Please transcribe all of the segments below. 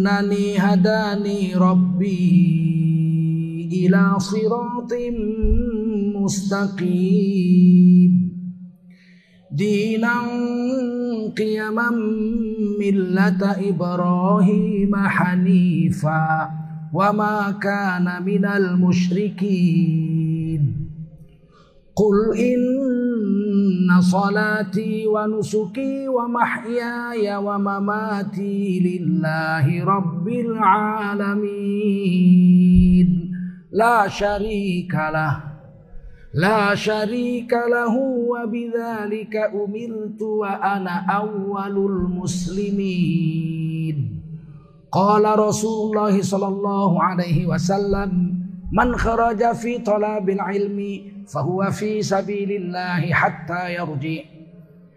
إنني هداني ربي إلى صراط مستقيم. دينا قيما ملة إبراهيم حنيفا وما كان من المشركين. قل إن صلاتي ونسكي ومحياي ومماتي لله رب العالمين. لا شريك له لا شريك له وبذلك أمرت وأنا أول المسلمين. قال رسول الله صلى الله عليه وسلم من خرج في طلب العلم fahuwa fi sabilillahi hatta yarji.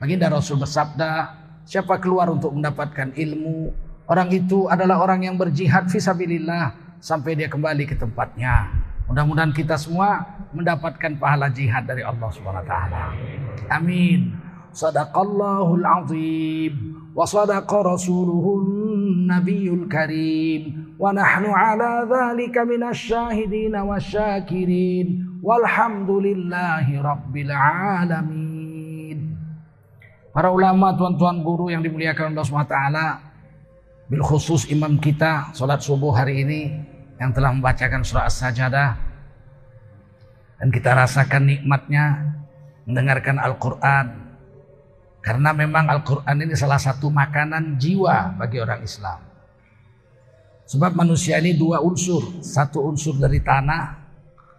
Baginda Rasul bersabda, siapa keluar untuk mendapatkan ilmu, orang itu adalah orang yang berjihad fi sabilillah sampai dia kembali ke tempatnya. Mudah-mudahan kita semua mendapatkan pahala jihad dari Allah Subhanahu wa taala. Amin. Sadaqallahul azim wa sadaqa rasuluhun nabiyul karim wa nahnu ala dzalika minasyahidin wasyakirin walhamdulillahi rabbil alamin. Para ulama, tuan-tuan guru yang dimuliakan Allah SWT Bil khusus imam kita Salat subuh hari ini Yang telah membacakan surah As-Sajadah Dan kita rasakan nikmatnya Mendengarkan Al-Quran Karena memang Al-Quran ini salah satu makanan jiwa bagi orang Islam Sebab manusia ini dua unsur Satu unsur dari tanah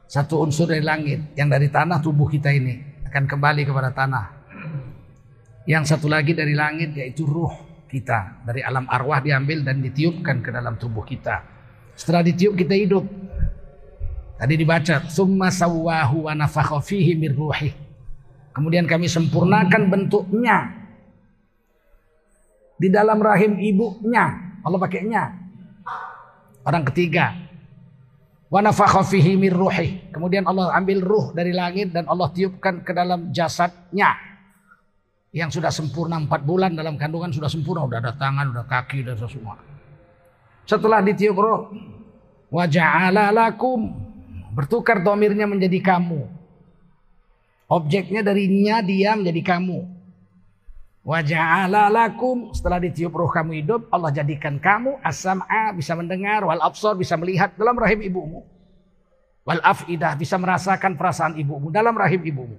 Satu unsur dari langit Yang dari tanah tubuh kita ini Akan kembali kepada tanah yang satu lagi dari langit yaitu ruh kita. Dari alam arwah diambil dan ditiupkan ke dalam tubuh kita. Setelah ditiup kita hidup. Tadi dibaca, "Tsumma sawwahu wa nafakha fihi min ruhi." Kemudian kami sempurnakan bentuknya. Di dalam rahim ibunya. Allah pakainya. Orang ketiga. Kemudian Allah ambil ruh dari langit dan Allah tiupkan ke dalam jasadnya. Yang sudah sempurna empat bulan dalam kandungan sudah sempurna. Udah ada tangan udah kaki udah semua. Setelah ditiup roh wajah bertukar domirnya menjadi kamu objeknya dari nya dia menjadi kamu wajah lakum setelah ditiup roh kamu hidup Allah jadikan kamu asam a bisa mendengar wal absor bisa melihat dalam rahim ibumu wal afidah bisa merasakan perasaan ibumu dalam rahim ibumu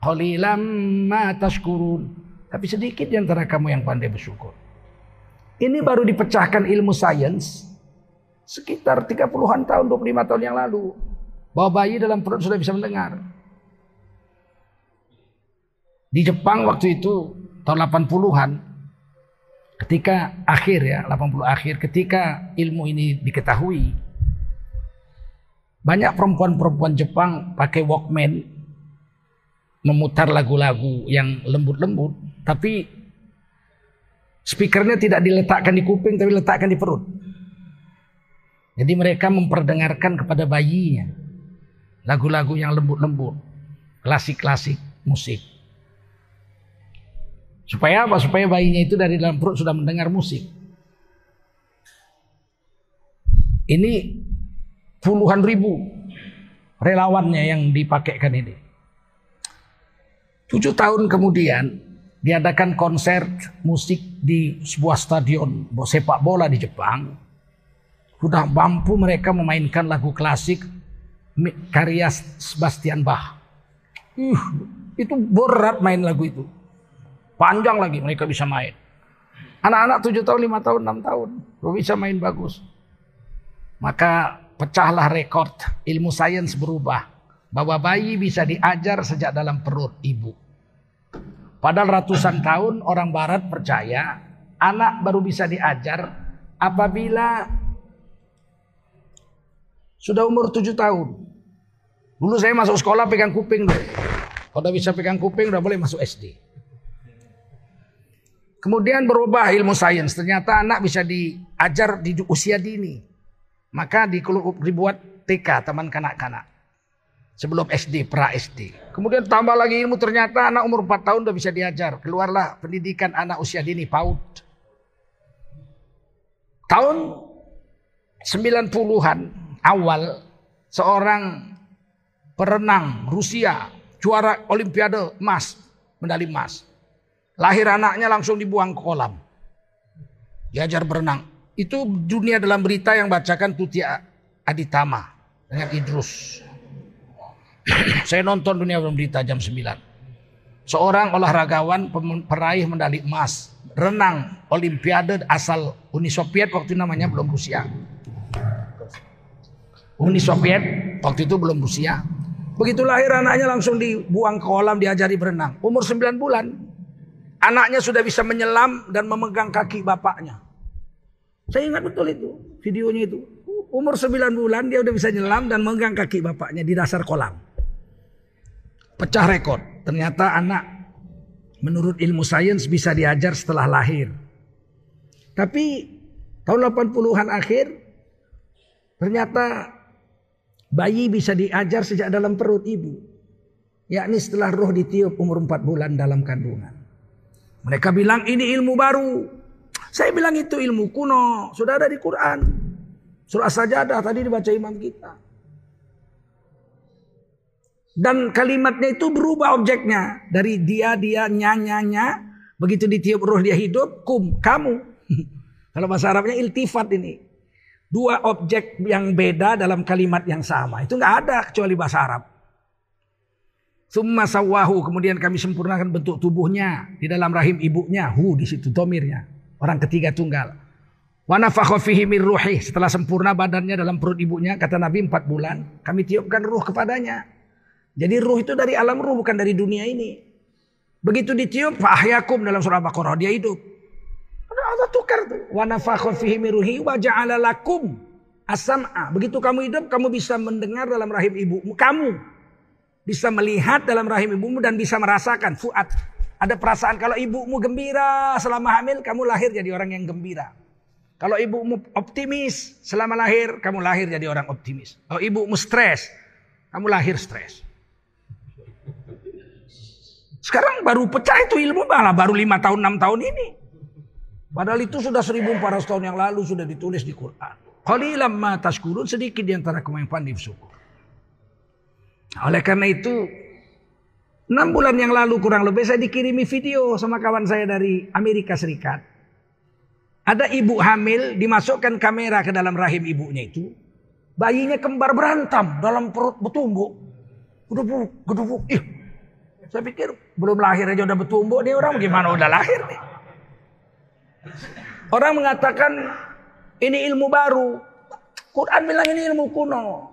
Qalilam ma tashkurun. Tapi sedikit di antara kamu yang pandai bersyukur. Ini baru dipecahkan ilmu sains sekitar 30-an tahun, 25 tahun yang lalu. Bahwa bayi dalam perut sudah bisa mendengar. Di Jepang waktu itu tahun 80-an ketika akhir ya, 80 akhir ketika ilmu ini diketahui banyak perempuan-perempuan Jepang pakai Walkman memutar lagu-lagu yang lembut-lembut, tapi speakernya tidak diletakkan di kuping, tapi letakkan di perut. Jadi mereka memperdengarkan kepada bayinya lagu-lagu yang lembut-lembut, klasik-klasik musik. Supaya apa? Supaya bayinya itu dari dalam perut sudah mendengar musik. Ini puluhan ribu relawannya yang dipakaikan ini. Tujuh tahun kemudian diadakan konser musik di sebuah stadion sepak bola di Jepang. Sudah mampu mereka memainkan lagu klasik karya Sebastian Bach. Uh, itu berat main lagu itu. Panjang lagi mereka bisa main. Anak-anak tujuh tahun, lima tahun, enam tahun. Bisa main bagus. Maka pecahlah rekor ilmu sains berubah bahwa bayi bisa diajar sejak dalam perut ibu. Padahal ratusan tahun orang barat percaya anak baru bisa diajar apabila sudah umur tujuh tahun. Dulu saya masuk sekolah pegang kuping dulu. Kalau udah bisa pegang kuping udah boleh masuk SD. Kemudian berubah ilmu sains. Ternyata anak bisa diajar di usia dini. Maka dibuat TK, teman kanak-kanak sebelum SD, pra SD. Kemudian tambah lagi ilmu ternyata anak umur 4 tahun udah bisa diajar. Keluarlah pendidikan anak usia dini PAUD. Tahun 90-an awal seorang perenang Rusia juara olimpiade emas, medali emas. Lahir anaknya langsung dibuang ke kolam. Diajar berenang. Itu dunia dalam berita yang bacakan Tuti Aditama dengan Idrus. Saya nonton dunia dalam berita jam 9. Seorang olahragawan peraih medali emas renang olimpiade asal Uni Soviet waktu namanya belum Rusia. Uni Soviet waktu itu belum Rusia. Begitu lahir anaknya langsung dibuang ke kolam diajari berenang. Umur 9 bulan. Anaknya sudah bisa menyelam dan memegang kaki bapaknya. Saya ingat betul itu videonya itu. Umur 9 bulan dia udah bisa nyelam dan memegang kaki bapaknya di dasar kolam. Pecah rekor. Ternyata anak menurut ilmu sains bisa diajar setelah lahir. Tapi tahun 80-an akhir ternyata bayi bisa diajar sejak dalam perut ibu. Yakni setelah roh ditiup umur 4 bulan dalam kandungan. Mereka bilang ini ilmu baru. Saya bilang itu ilmu kuno. Sudah ada di Quran. Surah sajadah tadi dibaca imam kita. Dan kalimatnya itu berubah objeknya. Dari dia, dia, nyanyanya. Begitu ditiup roh dia hidup, kum, kamu. Kalau bahasa Arabnya iltifat ini. Dua objek yang beda dalam kalimat yang sama. Itu nggak ada kecuali bahasa Arab. Summa sawahu. Kemudian kami sempurnakan bentuk tubuhnya. Di dalam rahim ibunya. Hu di situ domirnya. Orang ketiga tunggal. Wana ruhi. Setelah sempurna badannya dalam perut ibunya. Kata Nabi empat bulan. Kami tiupkan ruh kepadanya. Jadi ruh itu dari alam ruh bukan dari dunia ini. Begitu ditiup fahyakum dalam surah Baqarah dia hidup. Allah tukar tuh. Wa nafakha fihi miruhi wa ja'ala lakum asam'a. Begitu kamu hidup kamu bisa mendengar dalam rahim ibumu. Kamu bisa melihat dalam rahim ibumu dan bisa merasakan fuad. Ada perasaan kalau ibumu gembira selama hamil kamu lahir jadi orang yang gembira. Kalau ibumu optimis selama lahir kamu lahir jadi orang optimis. Kalau ibumu stres kamu lahir stres. Sekarang baru pecah itu ilmu malah baru lima tahun enam tahun ini. Padahal itu sudah 1400 tahun yang lalu sudah ditulis di Quran. Qalilam ma sedikit di antara kamu yang. Oleh karena itu enam bulan yang lalu kurang lebih saya dikirimi video sama kawan saya dari Amerika Serikat. Ada ibu hamil dimasukkan kamera ke dalam rahim ibunya itu. Bayinya kembar berantem dalam perut bertumbuk. Gedubuk, gedubuk. Ih, saya pikir belum lahir aja udah bertumbuh nih orang gimana udah lahir nih. Orang mengatakan ini ilmu baru. Quran bilang ini ilmu kuno.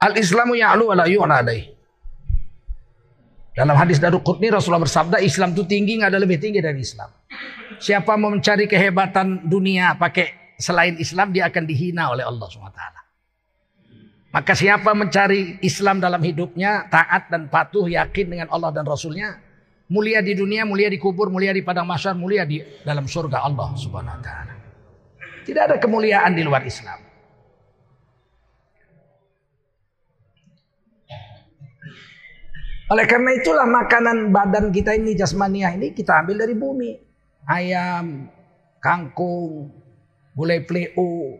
Al-Islamu ya'lu wa la yu'nadai. Dalam hadis Darul Qutni Rasulullah bersabda Islam itu tinggi nggak ada lebih tinggi dari Islam. Siapa mau mencari kehebatan dunia pakai selain Islam dia akan dihina oleh Allah SWT. Maka siapa mencari Islam dalam hidupnya, taat dan patuh, yakin dengan Allah dan Rasulnya, mulia di dunia, mulia di kubur, mulia di padang mahsyar, mulia di dalam surga Allah Subhanahu wa taala. Tidak ada kemuliaan di luar Islam. Oleh karena itulah makanan badan kita ini jasmaniah ini kita ambil dari bumi. Ayam, kangkung, gulai pleo,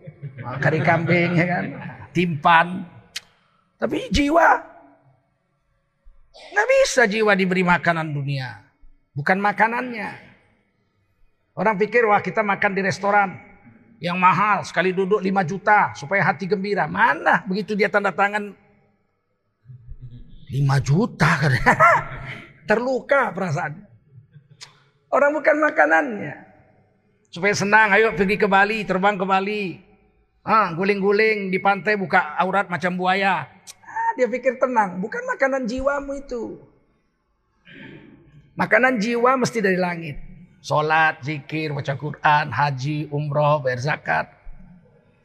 kari kambing ya kan timpan. Tapi jiwa nggak bisa jiwa diberi makanan dunia, bukan makanannya. Orang pikir wah kita makan di restoran yang mahal sekali duduk 5 juta supaya hati gembira. Mana begitu dia tanda tangan 5 juta. Terluka perasaan. Orang bukan makanannya. Supaya senang, ayo pergi ke Bali, terbang ke Bali. Guling-guling di pantai buka aurat macam buaya. Ah, dia pikir tenang. Bukan makanan jiwamu itu. Makanan jiwa mesti dari langit. Sholat, zikir, baca Quran, haji, umroh, bayar zakat,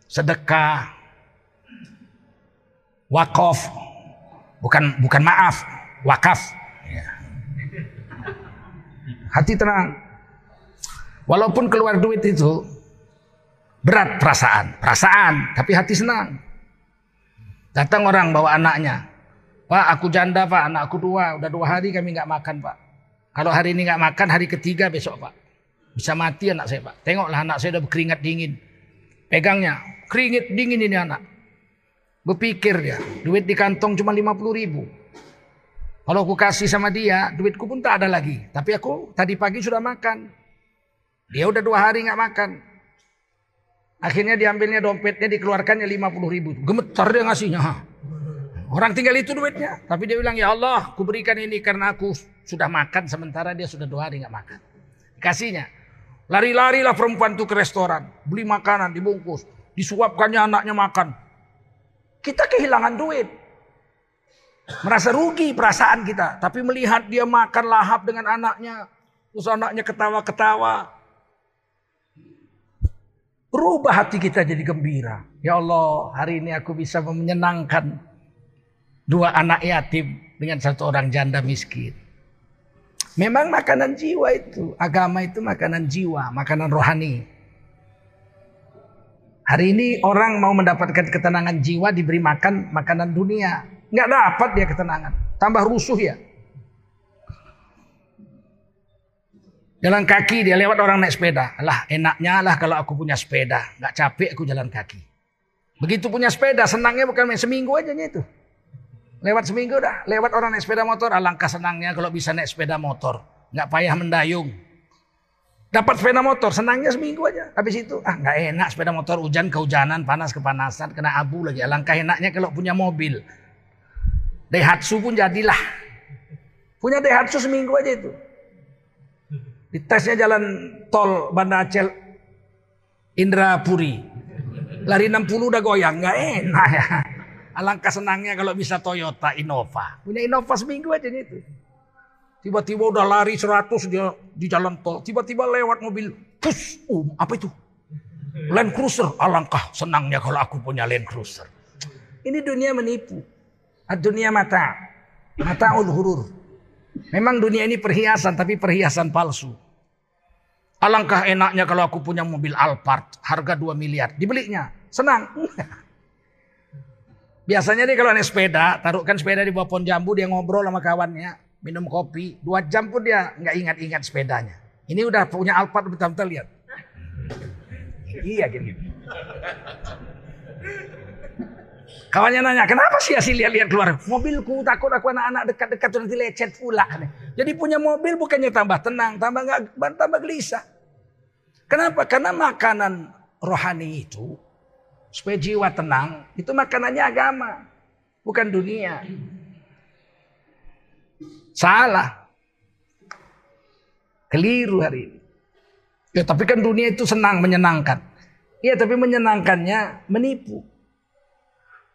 sedekah, wakaf, bukan bukan maaf, wakaf. Ya. Hati tenang. Walaupun keluar duit itu, Berat perasaan, perasaan, tapi hati senang. Datang orang bawa anaknya. Pak, aku janda pak, anak aku dua. Udah dua hari kami nggak makan pak. Kalau hari ini nggak makan, hari ketiga besok Pak. Bisa mati anak saya Pak. Tengoklah anak saya udah berkeringat dingin. Pegangnya, keringet dingin ini anak. Berpikir dia, duit di kantong cuma 50 ribu. Kalau aku kasih sama dia, duitku pun tak ada lagi. Tapi aku tadi pagi sudah makan. Dia udah dua hari nggak makan. Akhirnya diambilnya dompetnya dikeluarkannya 50 ribu. Gemetar dia ngasihnya. Orang tinggal itu duitnya. Tapi dia bilang, ya Allah, kuberikan ini karena aku sudah makan sementara dia sudah dua hari nggak makan. Kasihnya. Lari-larilah perempuan itu ke restoran. Beli makanan, dibungkus. Disuapkannya anaknya makan. Kita kehilangan duit. Merasa rugi perasaan kita. Tapi melihat dia makan lahap dengan anaknya. Terus anaknya ketawa-ketawa. Berubah hati kita jadi gembira. Ya Allah, hari ini aku bisa menyenangkan dua anak yatim dengan satu orang janda miskin. Memang makanan jiwa itu, agama itu makanan jiwa, makanan rohani. Hari ini orang mau mendapatkan ketenangan jiwa diberi makan makanan dunia. Nggak dapat dia ketenangan. Tambah rusuh ya. Jalan kaki dia lewat orang naik sepeda. Lah enaknya lah kalau aku punya sepeda. Nggak capek aku jalan kaki. Begitu punya sepeda senangnya bukan main seminggu aja itu. Lewat seminggu dah, lewat orang naik sepeda motor, alangkah senangnya kalau bisa naik sepeda motor. Nggak payah mendayung. Dapat sepeda motor, senangnya seminggu aja. Habis itu, ah nggak enak sepeda motor, hujan kehujanan, panas kepanasan, kena abu lagi. Alangkah enaknya kalau punya mobil. Daihatsu pun jadilah. Punya Daihatsu seminggu aja itu. Di tesnya jalan tol Banda Aceh Indrapuri. Lari 60 udah goyang, nggak enak ya. Alangkah senangnya kalau bisa Toyota Innova. Punya Innova seminggu aja itu. Tiba-tiba udah lari 100 dia di jalan tol. Tiba-tiba lewat mobil. Pus, oh, apa itu? Land Cruiser. Alangkah senangnya kalau aku punya Land Cruiser. Ini dunia menipu. Dunia mata. Mata hurur. Memang dunia ini perhiasan tapi perhiasan palsu. Alangkah enaknya kalau aku punya mobil Alphard harga 2 miliar. Dibelinya. Senang. Biasanya nih kalau naik sepeda, taruhkan sepeda di bawah pohon jambu, dia ngobrol sama kawannya, minum kopi, dua jam pun dia nggak ingat-ingat sepedanya. Ini udah punya Alphard betul-betul lihat. Iya gini. Kawannya nanya, kenapa sih asli lihat-lihat keluar? Mobilku takut aku anak-anak dekat-dekat nanti lecet pula. Jadi punya mobil bukannya tambah tenang, tambah nggak tambah gelisah. Kenapa? Karena makanan rohani itu supaya jiwa tenang, itu makanannya agama, bukan dunia. Salah. Keliru hari ini. Ya, tapi kan dunia itu senang, menyenangkan. Iya, tapi menyenangkannya menipu.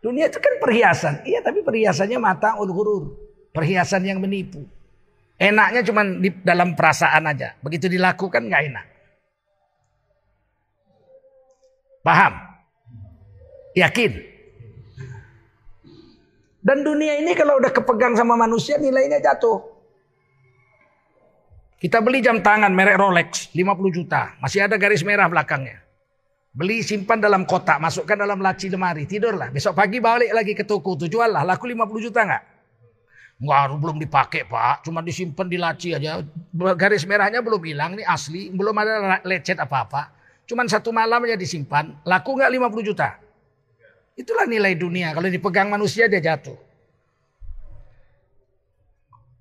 Dunia itu kan perhiasan. Iya, tapi perhiasannya mata ul Perhiasan yang menipu. Enaknya cuma di dalam perasaan aja. Begitu dilakukan nggak enak. Paham? Yakin. Dan dunia ini kalau udah kepegang sama manusia nilainya jatuh. Kita beli jam tangan merek Rolex 50 juta. Masih ada garis merah belakangnya. Beli simpan dalam kotak, masukkan dalam laci lemari, tidurlah. Besok pagi balik lagi ke toko, tuh jual lah. Laku 50 juta nggak? Enggak, belum dipakai pak. Cuma disimpan di laci aja. Garis merahnya belum hilang, ini asli. Belum ada lecet apa-apa. Cuman satu malam aja disimpan. Laku nggak 50 juta? Itulah nilai dunia. Kalau dipegang manusia dia jatuh.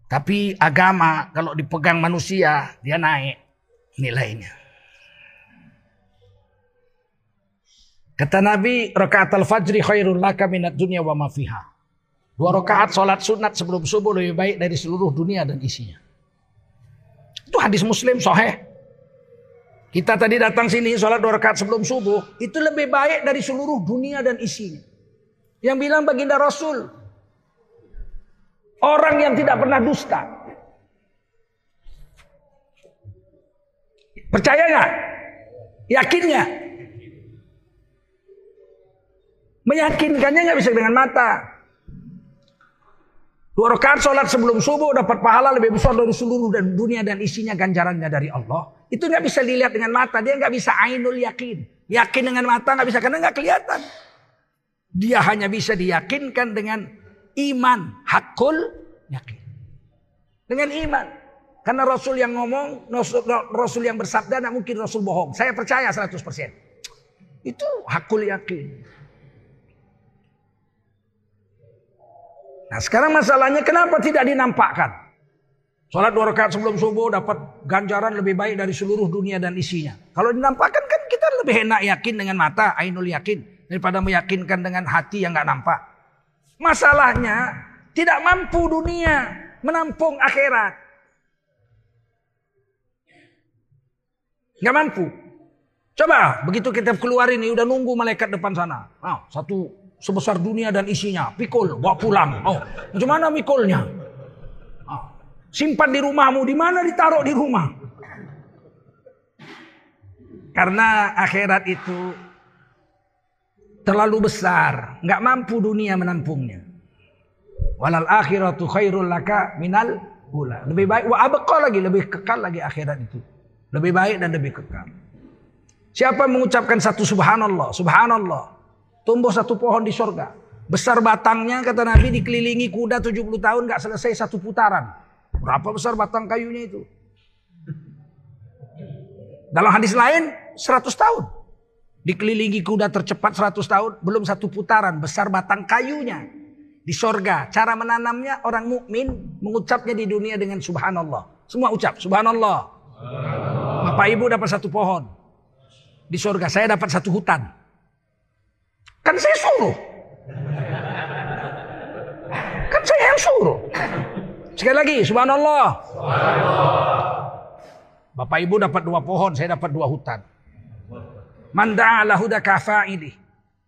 Tapi agama kalau dipegang manusia dia naik nilainya. Kata Nabi, rakaat al-fajri khairul laka minat dunia wa mafiha. Dua rakaat sholat sunat sebelum subuh lebih baik dari seluruh dunia dan isinya. Itu hadis muslim soheh. Kita tadi datang sini sholat dua rakaat sebelum subuh. Itu lebih baik dari seluruh dunia dan isinya. Yang bilang baginda Rasul. Orang yang tidak pernah dusta. Percaya nggak? Yakinnya? Meyakinkannya nggak bisa dengan mata. Dua rakaat sholat sebelum subuh dapat pahala lebih besar dari seluruh dan dunia dan isinya ganjarannya dari Allah. Itu nggak bisa dilihat dengan mata. Dia nggak bisa ainul yakin. Yakin dengan mata nggak bisa karena nggak kelihatan. Dia hanya bisa diyakinkan dengan iman. Hakul yakin. Dengan iman. Karena Rasul yang ngomong, Rasul, yang bersabda, tidak mungkin Rasul bohong. Saya percaya 100%. Itu hakul yakin. Nah sekarang masalahnya kenapa tidak dinampakkan? Sholat dua rakaat sebelum subuh dapat ganjaran lebih baik dari seluruh dunia dan isinya. Kalau dinampakkan kan kita lebih enak yakin dengan mata, ainul yakin. Daripada meyakinkan dengan hati yang nggak nampak. Masalahnya tidak mampu dunia menampung akhirat. Nggak mampu. Coba begitu kita keluar ini udah nunggu malaikat depan sana. Oh, satu sebesar dunia dan isinya. Pikul, bawa pulang. Oh, macam mana mikulnya? Oh, simpan di rumahmu. Di mana ditaruh di rumah? Karena akhirat itu terlalu besar. Nggak mampu dunia menampungnya. Walal akhiratu khairul laka minal ula. Lebih baik wa abqa lagi, lebih kekal lagi akhirat itu. Lebih baik dan lebih kekal. Siapa mengucapkan satu subhanallah, subhanallah. Tumbuh satu pohon di sorga. Besar batangnya kata Nabi dikelilingi kuda 70 tahun gak selesai satu putaran. Berapa besar batang kayunya itu? Dalam hadis lain 100 tahun. Dikelilingi kuda tercepat 100 tahun. Belum satu putaran besar batang kayunya. Di sorga. Cara menanamnya orang mukmin mengucapnya di dunia dengan subhanallah. Semua ucap subhanallah. Bapak ibu dapat satu pohon. Di surga saya dapat satu hutan. Kan saya suruh. Kan saya yang suruh. Sekali lagi, subhanallah. Bapak ibu dapat dua pohon, saya dapat dua hutan. Manda'ala huda ini.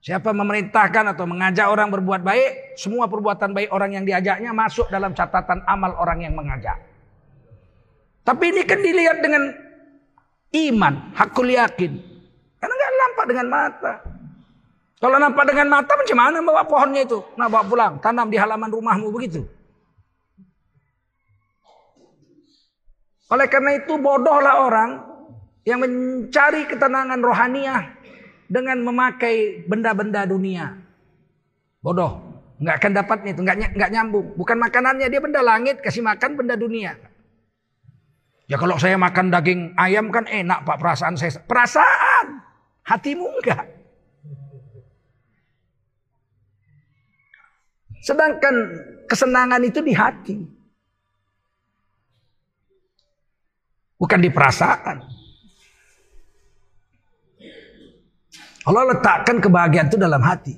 Siapa memerintahkan atau mengajak orang berbuat baik, semua perbuatan baik orang yang diajaknya masuk dalam catatan amal orang yang mengajak. Tapi ini kan dilihat dengan iman, hakul yakin. Karena nggak nampak dengan mata. Kalau nampak dengan mata macam mana bawa pohonnya itu? Nah bawa pulang, tanam di halaman rumahmu begitu. Oleh karena itu bodohlah orang yang mencari ketenangan rohaniah dengan memakai benda-benda dunia. Bodoh, nggak akan dapatnya itu, nggak nggak nyambung. Bukan makanannya dia benda langit, kasih makan benda dunia. Ya kalau saya makan daging ayam kan enak pak perasaan saya. Perasaan. Hatimu enggak. Sedangkan kesenangan itu di hati. Bukan di perasaan. Allah letakkan kebahagiaan itu dalam hati.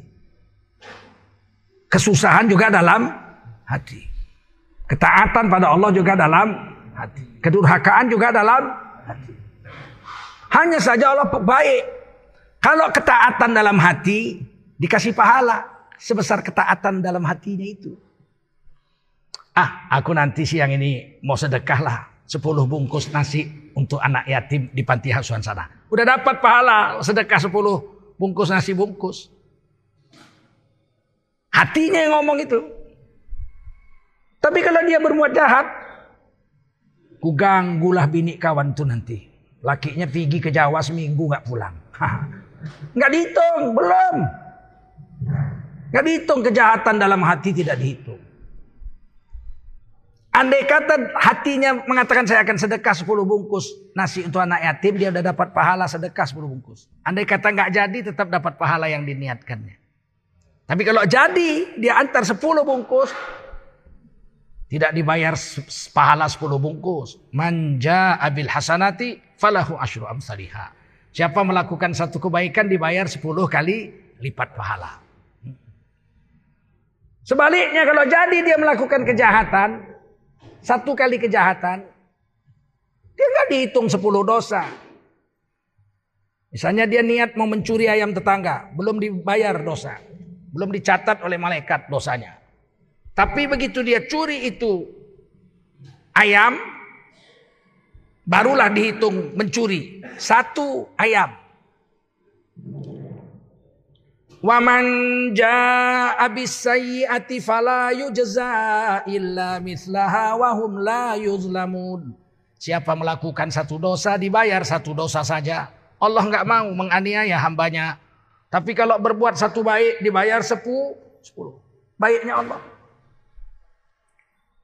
Kesusahan juga dalam hati. Ketaatan pada Allah juga dalam hati. Kedurhakaan juga dalam hati. Hanya saja Allah baik. Kalau ketaatan dalam hati dikasih pahala sebesar ketaatan dalam hatinya itu. Ah, aku nanti siang ini mau sedekah lah 10 bungkus nasi untuk anak yatim di panti asuhan sana. Udah dapat pahala sedekah 10 bungkus nasi bungkus. Hatinya yang ngomong itu. Tapi kalau dia berbuat jahat, Ku ganggulah bini kawan tuh nanti. Lakinya pergi ke Jawa seminggu nggak pulang. Nggak dihitung, belum. Nggak dihitung kejahatan dalam hati tidak dihitung. Andai kata hatinya mengatakan saya akan sedekah 10 bungkus nasi untuk anak yatim, dia udah dapat pahala sedekah 10 bungkus. Andai kata nggak jadi tetap dapat pahala yang diniatkannya. Tapi kalau jadi dia antar 10 bungkus, tidak dibayar pahala 10 bungkus. Manja abil hasanati falahu asyru amsaliha. Siapa melakukan satu kebaikan dibayar 10 kali lipat pahala. Sebaliknya kalau jadi dia melakukan kejahatan, satu kali kejahatan, dia nggak dihitung 10 dosa. Misalnya dia niat mau mencuri ayam tetangga, belum dibayar dosa. Belum dicatat oleh malaikat dosanya. Tapi begitu dia curi itu ayam, barulah dihitung mencuri satu ayam. Waman jaa bisayyi'ati fala illa mithlaha wa hum la yuzlamun. Siapa melakukan satu dosa dibayar satu dosa saja. Allah nggak mau menganiaya hambanya. Tapi kalau berbuat satu baik dibayar sepuluh, sepuluh. Baiknya Allah.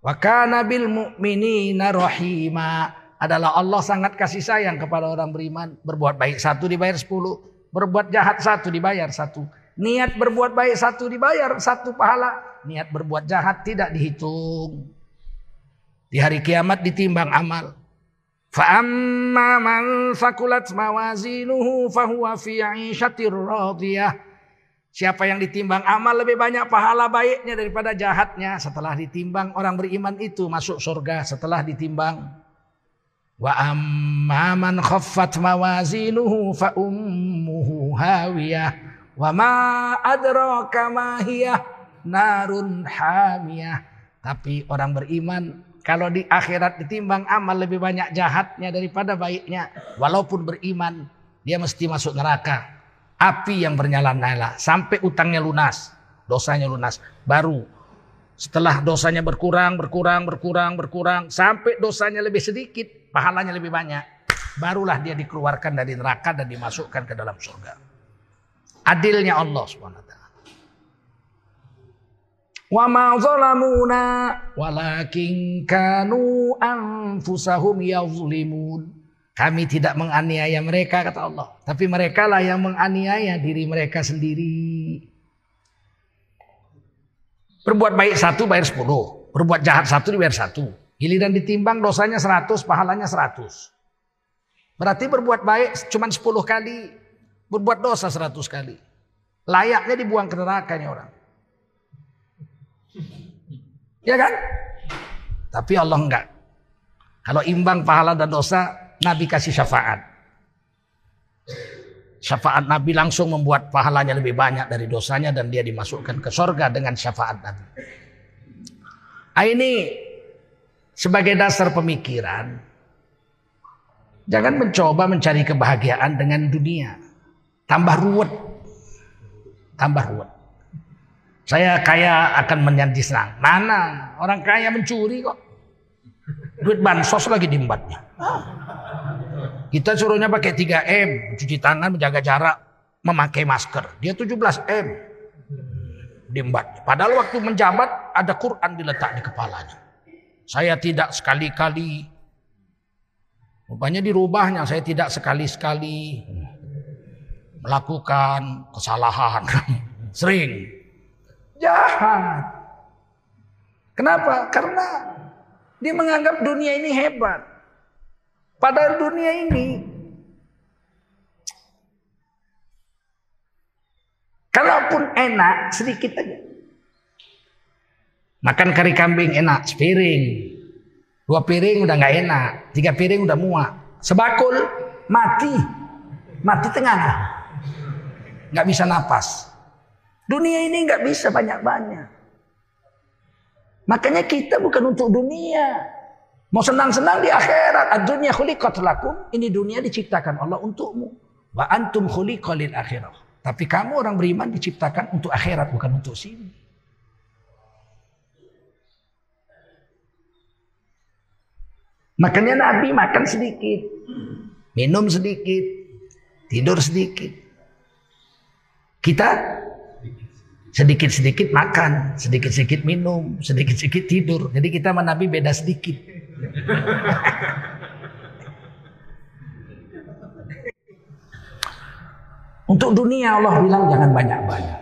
Wa kana bil mu'minina rahima. Adalah Allah sangat kasih sayang kepada orang beriman. Berbuat baik satu dibayar sepuluh. Berbuat jahat satu dibayar satu. Niat berbuat baik satu dibayar satu pahala. Niat berbuat jahat tidak dihitung. Di hari kiamat ditimbang amal. Fa'amma man fakulat mawazinuhu fahuwa fi. Siapa yang ditimbang amal lebih banyak pahala baiknya daripada jahatnya. Setelah ditimbang orang beriman itu masuk surga setelah ditimbang. Wa amma man khaffat mawazinuhu fa hawiyah. Wa ma adraka narun hamiyah. Tapi orang beriman kalau di akhirat ditimbang amal lebih banyak jahatnya daripada baiknya. Walaupun beriman dia mesti masuk neraka api yang bernyala-nyala sampai utangnya lunas, dosanya lunas. Baru setelah dosanya berkurang, berkurang, berkurang, berkurang sampai dosanya lebih sedikit, pahalanya lebih banyak. Barulah dia dikeluarkan dari neraka dan dimasukkan ke dalam surga. Adilnya Allah Subhanahu wa taala. Wa ma zalamuna walakin kanu anfusahum yazlimun. Kami tidak menganiaya mereka kata Allah. Tapi mereka lah yang menganiaya diri mereka sendiri. Berbuat baik satu bayar sepuluh. Berbuat jahat satu dibayar satu. Giliran ditimbang dosanya seratus, pahalanya seratus. Berarti berbuat baik cuma sepuluh kali. Berbuat dosa seratus kali. Layaknya dibuang ke neraka ini orang. Ya kan? Tapi Allah enggak. Kalau imbang pahala dan dosa, Nabi kasih syafaat. Syafaat Nabi langsung membuat pahalanya lebih banyak dari dosanya dan dia dimasukkan ke sorga dengan syafaat Nabi. Nah, ini sebagai dasar pemikiran. Jangan mencoba mencari kebahagiaan dengan dunia. Tambah ruwet. Tambah ruwet. Saya kaya akan menjadi senang. Mana? Orang kaya mencuri kok. Duit bansos lagi diembatnya. Kita suruhnya pakai 3M, cuci tangan, menjaga jarak, memakai masker. Dia 17M. Diembat. Padahal waktu menjabat ada Quran diletak di kepalanya. Saya tidak sekali-kali Rupanya dirubahnya, saya tidak sekali-sekali melakukan kesalahan. Sering. Jahat. Kenapa? Karena dia menganggap dunia ini hebat. Padahal dunia ini Kalaupun enak sedikit aja. Makan kari kambing enak, sepiring. Dua piring udah nggak enak, tiga piring udah muak. Sebakul mati, mati tengah. Nggak bisa napas. Dunia ini nggak bisa banyak-banyak. Makanya kita bukan untuk dunia. Mau senang-senang di akhirat. Ad-dunya khuliqat. Ini dunia diciptakan Allah untukmu. Wa antum khuliqalil akhirah. Tapi kamu orang beriman diciptakan untuk akhirat bukan untuk sini. Makanya Nabi makan sedikit. Minum sedikit. Tidur sedikit. Kita sedikit-sedikit makan, sedikit-sedikit minum, sedikit-sedikit tidur. Jadi kita sama Nabi beda sedikit. Untuk dunia Allah bilang jangan banyak-banyak.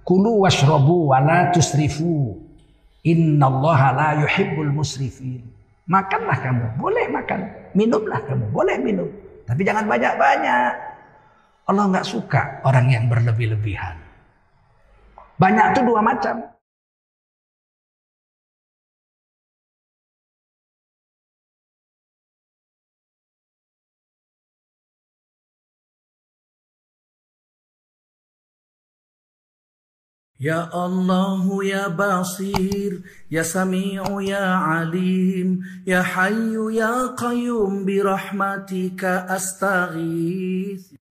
Kulu washrobu wa la tusrifu. Innallaha la yuhibbul musrifin. Makanlah kamu, boleh makan. Minumlah kamu, boleh minum. Tapi jangan banyak-banyak. Allah nggak suka orang yang berlebih-lebihan. Banyak tuh dua macam. Ya Allah ya Basir Ya Sami'u ya Alim Ya Hayyu ya Qayyum Birahmatika astaghith